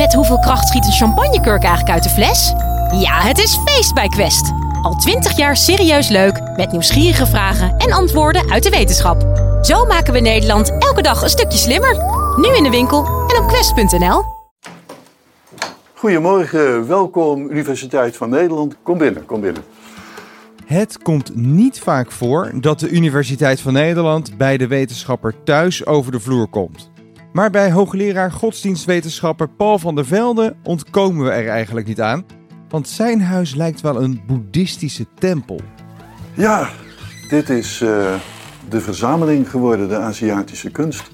Met hoeveel kracht schiet een champagnekurk eigenlijk uit de fles? Ja, het is feest bij Quest. Al twintig jaar serieus leuk, met nieuwsgierige vragen en antwoorden uit de wetenschap. Zo maken we Nederland elke dag een stukje slimmer. Nu in de winkel en op quest.nl. Goedemorgen, welkom Universiteit van Nederland. Kom binnen, kom binnen. Het komt niet vaak voor dat de Universiteit van Nederland bij de wetenschapper thuis over de vloer komt. Maar bij hoogleraar godsdienstwetenschapper Paul van der Velde ontkomen we er eigenlijk niet aan. Want zijn huis lijkt wel een boeddhistische tempel. Ja, dit is eh, de verzameling geworden, de Aziatische kunst.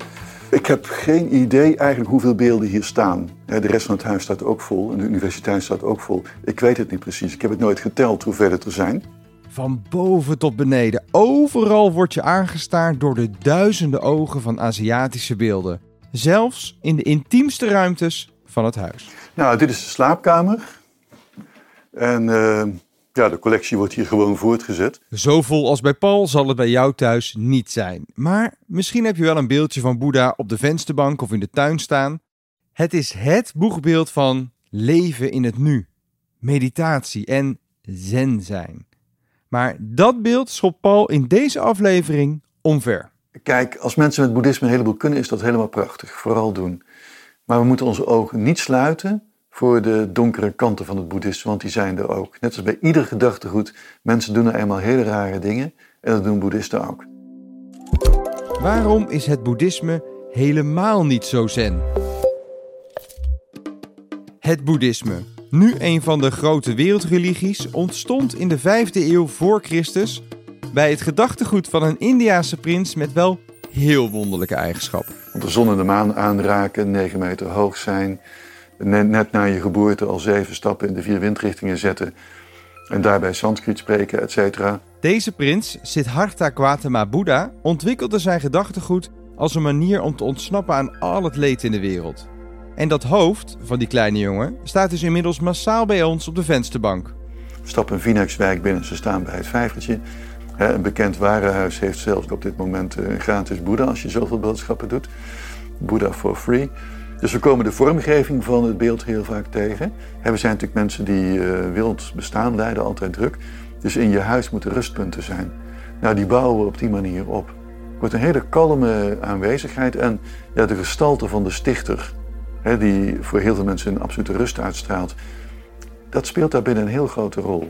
Ik heb geen idee eigenlijk hoeveel beelden hier staan. De rest van het huis staat ook vol en de universiteit staat ook vol. Ik weet het niet precies. Ik heb het nooit geteld hoeveel het er zijn. Van boven tot beneden, overal word je aangestaard door de duizenden ogen van Aziatische beelden. Zelfs in de intiemste ruimtes van het huis. Nou, dit is de slaapkamer. En uh, ja, de collectie wordt hier gewoon voortgezet. Zo vol als bij Paul zal het bij jou thuis niet zijn. Maar misschien heb je wel een beeldje van Boeddha op de vensterbank of in de tuin staan. Het is het boegbeeld van leven in het nu, meditatie en zen zijn. Maar dat beeld schopt Paul in deze aflevering omver. Kijk, als mensen met boeddhisme een heleboel kunnen, is dat helemaal prachtig. Vooral doen. Maar we moeten onze ogen niet sluiten voor de donkere kanten van het boeddhisme, want die zijn er ook. Net als bij ieder gedachtegoed, mensen doen er eenmaal hele rare dingen en dat doen boeddhisten ook. Waarom is het boeddhisme helemaal niet zo zen? Het boeddhisme, nu een van de grote wereldreligies, ontstond in de 5e eeuw voor Christus bij het gedachtegoed van een Indiase prins met wel heel wonderlijke eigenschappen. Want de zon en de maan aanraken, 9 meter hoog zijn, net, na je geboorte al zeven stappen in de vier windrichtingen zetten en daarbij Sanskriet spreken, etc. Deze prins, Siddhartha Gautama Buddha, ontwikkelde zijn gedachtegoed als een manier om te ontsnappen aan al het leed in de wereld. En dat hoofd van die kleine jongen staat dus inmiddels massaal bij ons op de vensterbank. We stappen een Vinex-wijk binnen, ze staan bij het vijvertje. Een bekend warenhuis heeft zelfs op dit moment een gratis Boeddha als je zoveel boodschappen doet. Boeddha for free. Dus we komen de vormgeving van het beeld heel vaak tegen. We zijn natuurlijk mensen die uh, wild bestaan leiden, altijd druk. Dus in je huis moeten rustpunten zijn. Nou, die bouwen we op die manier op. Het wordt een hele kalme aanwezigheid en ja, de gestalte van de stichter, hè, die voor heel veel mensen een absolute rust uitstraalt, dat speelt daarbij een heel grote rol.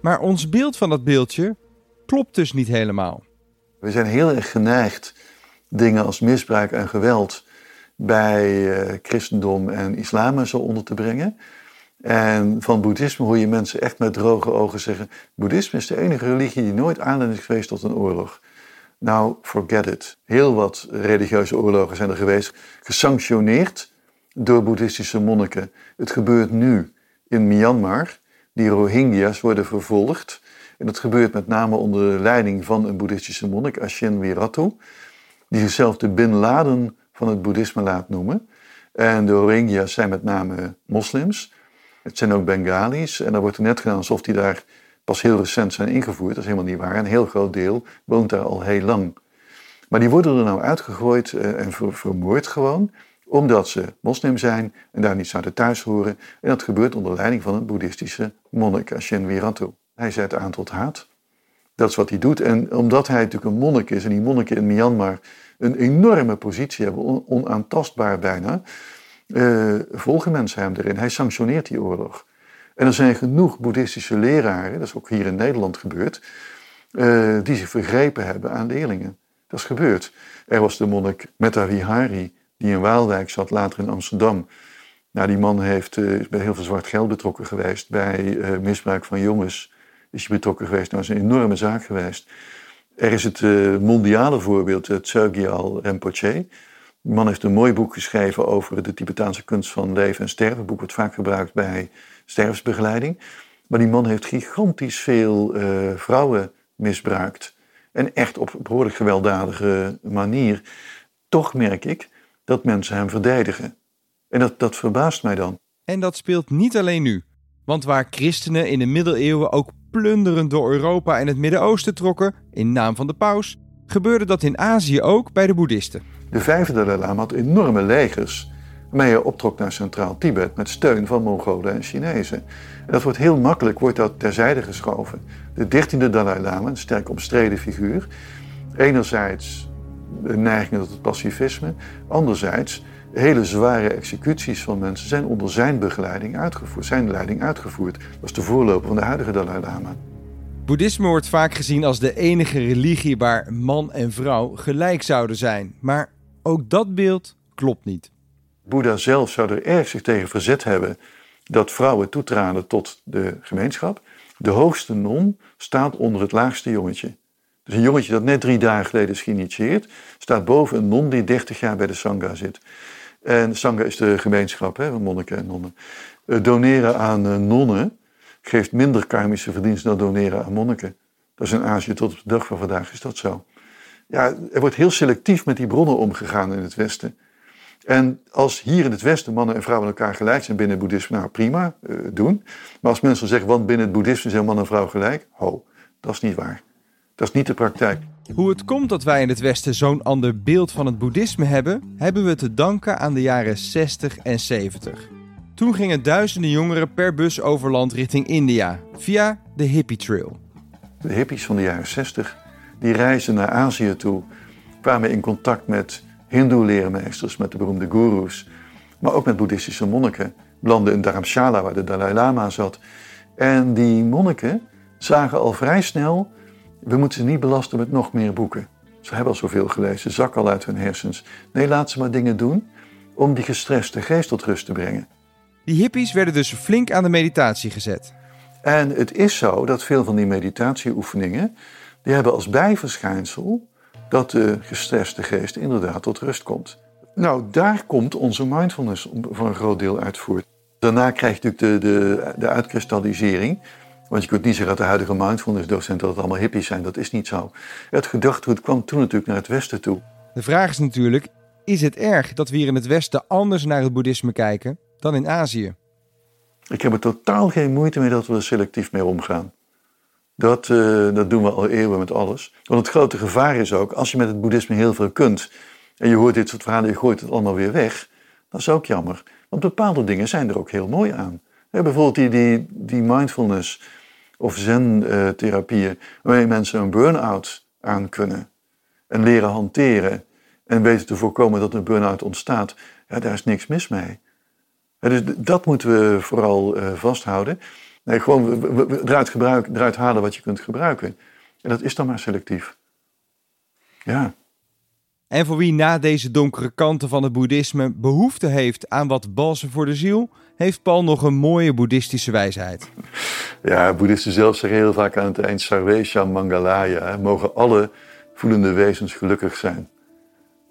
Maar ons beeld van dat beeldje klopt dus niet helemaal. We zijn heel erg geneigd dingen als misbruik en geweld bij uh, christendom en islam zo onder te brengen. En van boeddhisme hoor je mensen echt met droge ogen zeggen: Boeddhisme is de enige religie die nooit aanleiding is geweest tot een oorlog. Nou, forget it. Heel wat religieuze oorlogen zijn er geweest, gesanctioneerd door boeddhistische monniken. Het gebeurt nu in Myanmar. Die Rohingya's worden vervolgd. En dat gebeurt met name onder de leiding van een boeddhistische monnik, Ashin Wiratu, die zichzelf de Bin Laden van het boeddhisme laat noemen. En de Rohingya's zijn met name moslims. Het zijn ook Bengalis. En dan wordt er net gedaan alsof die daar pas heel recent zijn ingevoerd. Dat is helemaal niet waar. Een heel groot deel woont daar al heel lang. Maar die worden er nou uitgegooid eh, en vermoord gewoon omdat ze moslim zijn en daar niet zouden thuis horen. En dat gebeurt onder leiding van een boeddhistische monnik, Ashen Viratu. Hij zet aan tot haat. Dat is wat hij doet. En omdat hij natuurlijk een monnik is en die monniken in Myanmar een enorme positie hebben, onaantastbaar bijna, uh, volgen mensen hem erin. Hij sanctioneert die oorlog. En er zijn genoeg boeddhistische leraren, dat is ook hier in Nederland gebeurd, uh, die zich vergrepen hebben aan leerlingen. Dat is gebeurd. Er was de monnik Metta Vihari, die in Waalwijk zat, later in Amsterdam. Nou, die man heeft, uh, is bij heel veel zwart geld betrokken geweest, bij misbruik van jongens is betrokken geweest. Nou, dat is een enorme zaak geweest. Er is het uh, mondiale voorbeeld, het Tsogyal Rinpoche. Man heeft een mooi boek geschreven over de Tibetaanse kunst van leven en sterven. Een boek wordt vaak gebruikt bij sterfsbegeleiding. Maar die man heeft gigantisch veel uh, vrouwen misbruikt. En echt op behoorlijk gewelddadige manier. Toch merk ik dat mensen hem verdedigen. En dat, dat verbaast mij dan. En dat speelt niet alleen nu. Want waar christenen in de middeleeuwen ook plunderend door Europa en het Midden-Oosten trokken in naam van de paus, gebeurde dat in Azië ook bij de boeddhisten. De vijfde Dalai Lama had enorme legers waarmee hij optrok naar Centraal Tibet met steun van Mongolen en Chinezen. En dat wordt heel makkelijk wordt dat terzijde geschoven. De dertiende Dalai Lama, een sterk omstreden figuur, enerzijds de neiging tot het pacifisme, anderzijds hele zware executies van mensen zijn onder zijn begeleiding uitgevoerd, zijn leiding uitgevoerd. Dat is de voorloper van de huidige Dalai Lama. Boeddhisme wordt vaak gezien als de enige religie waar man en vrouw gelijk zouden zijn. Maar ook dat beeld klopt niet. Boeddha zelf zou er erg zich tegen verzet hebben dat vrouwen toetraden tot de gemeenschap. De hoogste non staat onder het laagste jongetje. Dus een jongetje dat net drie dagen geleden is geïnitieerd, staat boven een non die 30 jaar bij de Sangha zit. En Sangha is de gemeenschap hè, monniken en nonnen. Uh, doneren aan uh, nonnen geeft minder karmische verdiensten dan doneren aan monniken. Dat is in Azië tot op de dag van vandaag is dat zo. Ja, er wordt heel selectief met die bronnen omgegaan in het Westen. En als hier in het Westen mannen en vrouwen elkaar gelijk zijn binnen het boeddhisme, nou prima, uh, doen. Maar als mensen zeggen, want binnen het boeddhisme zijn man en vrouw gelijk, ho, dat is niet waar. Dat is niet de praktijk. Hoe het komt dat wij in het Westen zo'n ander beeld van het boeddhisme hebben, hebben we te danken aan de jaren 60 en 70. Toen gingen duizenden jongeren per bus over land richting India via de Hippie Trail. De hippies van de jaren 60 die reisden naar Azië toe, kwamen in contact met Hindoe-leermeesters, met de beroemde goeroes, maar ook met boeddhistische monniken. Belanden in Dharamshala, waar de Dalai Lama zat. En die monniken zagen al vrij snel we moeten ze niet belasten met nog meer boeken. Ze hebben al zoveel gelezen, zak al uit hun hersens. Nee, laat ze maar dingen doen om die gestreste geest tot rust te brengen. Die hippies werden dus flink aan de meditatie gezet. En het is zo dat veel van die meditatieoefeningen, die hebben als bijverschijnsel dat de gestreste geest inderdaad tot rust komt. Nou, daar komt onze mindfulness voor een groot deel uit voort. Daarna krijg je natuurlijk de, de, de uitkristallisering. Want je kunt niet zeggen dat de huidige mindfulness-docenten dat het allemaal hippies zijn. Dat is niet zo. Het gedachtegoed kwam toen natuurlijk naar het Westen toe. De vraag is natuurlijk: is het erg dat we hier in het Westen anders naar het boeddhisme kijken dan in Azië? Ik heb er totaal geen moeite mee dat we er selectief mee omgaan. Dat, uh, dat doen we al eeuwen met alles. Want het grote gevaar is ook, als je met het boeddhisme heel veel kunt en je hoort dit soort verhalen, je gooit het allemaal weer weg, dat is ook jammer. Want bepaalde dingen zijn er ook heel mooi aan. Ja, bijvoorbeeld die, die, die mindfulness of zen-therapieën, waarmee mensen een burn-out aan kunnen en leren hanteren en weten te voorkomen dat een burn-out ontstaat, ja, daar is niks mis mee. dus dat moeten we vooral uh, vasthouden. Nee, gewoon eruit, gebruik, eruit halen wat je kunt gebruiken. En dat is dan maar selectief. Ja. En voor wie na deze donkere kanten van het boeddhisme behoefte heeft aan wat balsem voor de ziel, heeft Paul nog een mooie boeddhistische wijsheid. Ja, boeddhisten zelf zeggen heel vaak aan het eind Sarvesha Mangalaya. Mogen alle voelende wezens gelukkig zijn.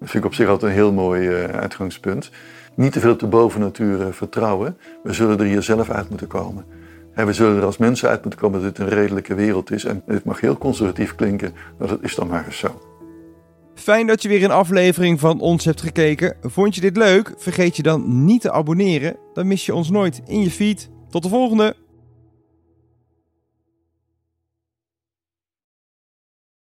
Dat vind ik op zich altijd een heel mooi uh, uitgangspunt. Niet te veel op de bovennatuur uh, vertrouwen. We zullen er hier zelf uit moeten komen. En we zullen er als mensen uit moeten komen dat dit een redelijke wereld is. En het mag heel conservatief klinken, maar dat is dan maar eens zo. Fijn dat je weer een aflevering van ons hebt gekeken. Vond je dit leuk? Vergeet je dan niet te abonneren. Dan mis je ons nooit in je feed. Tot de volgende!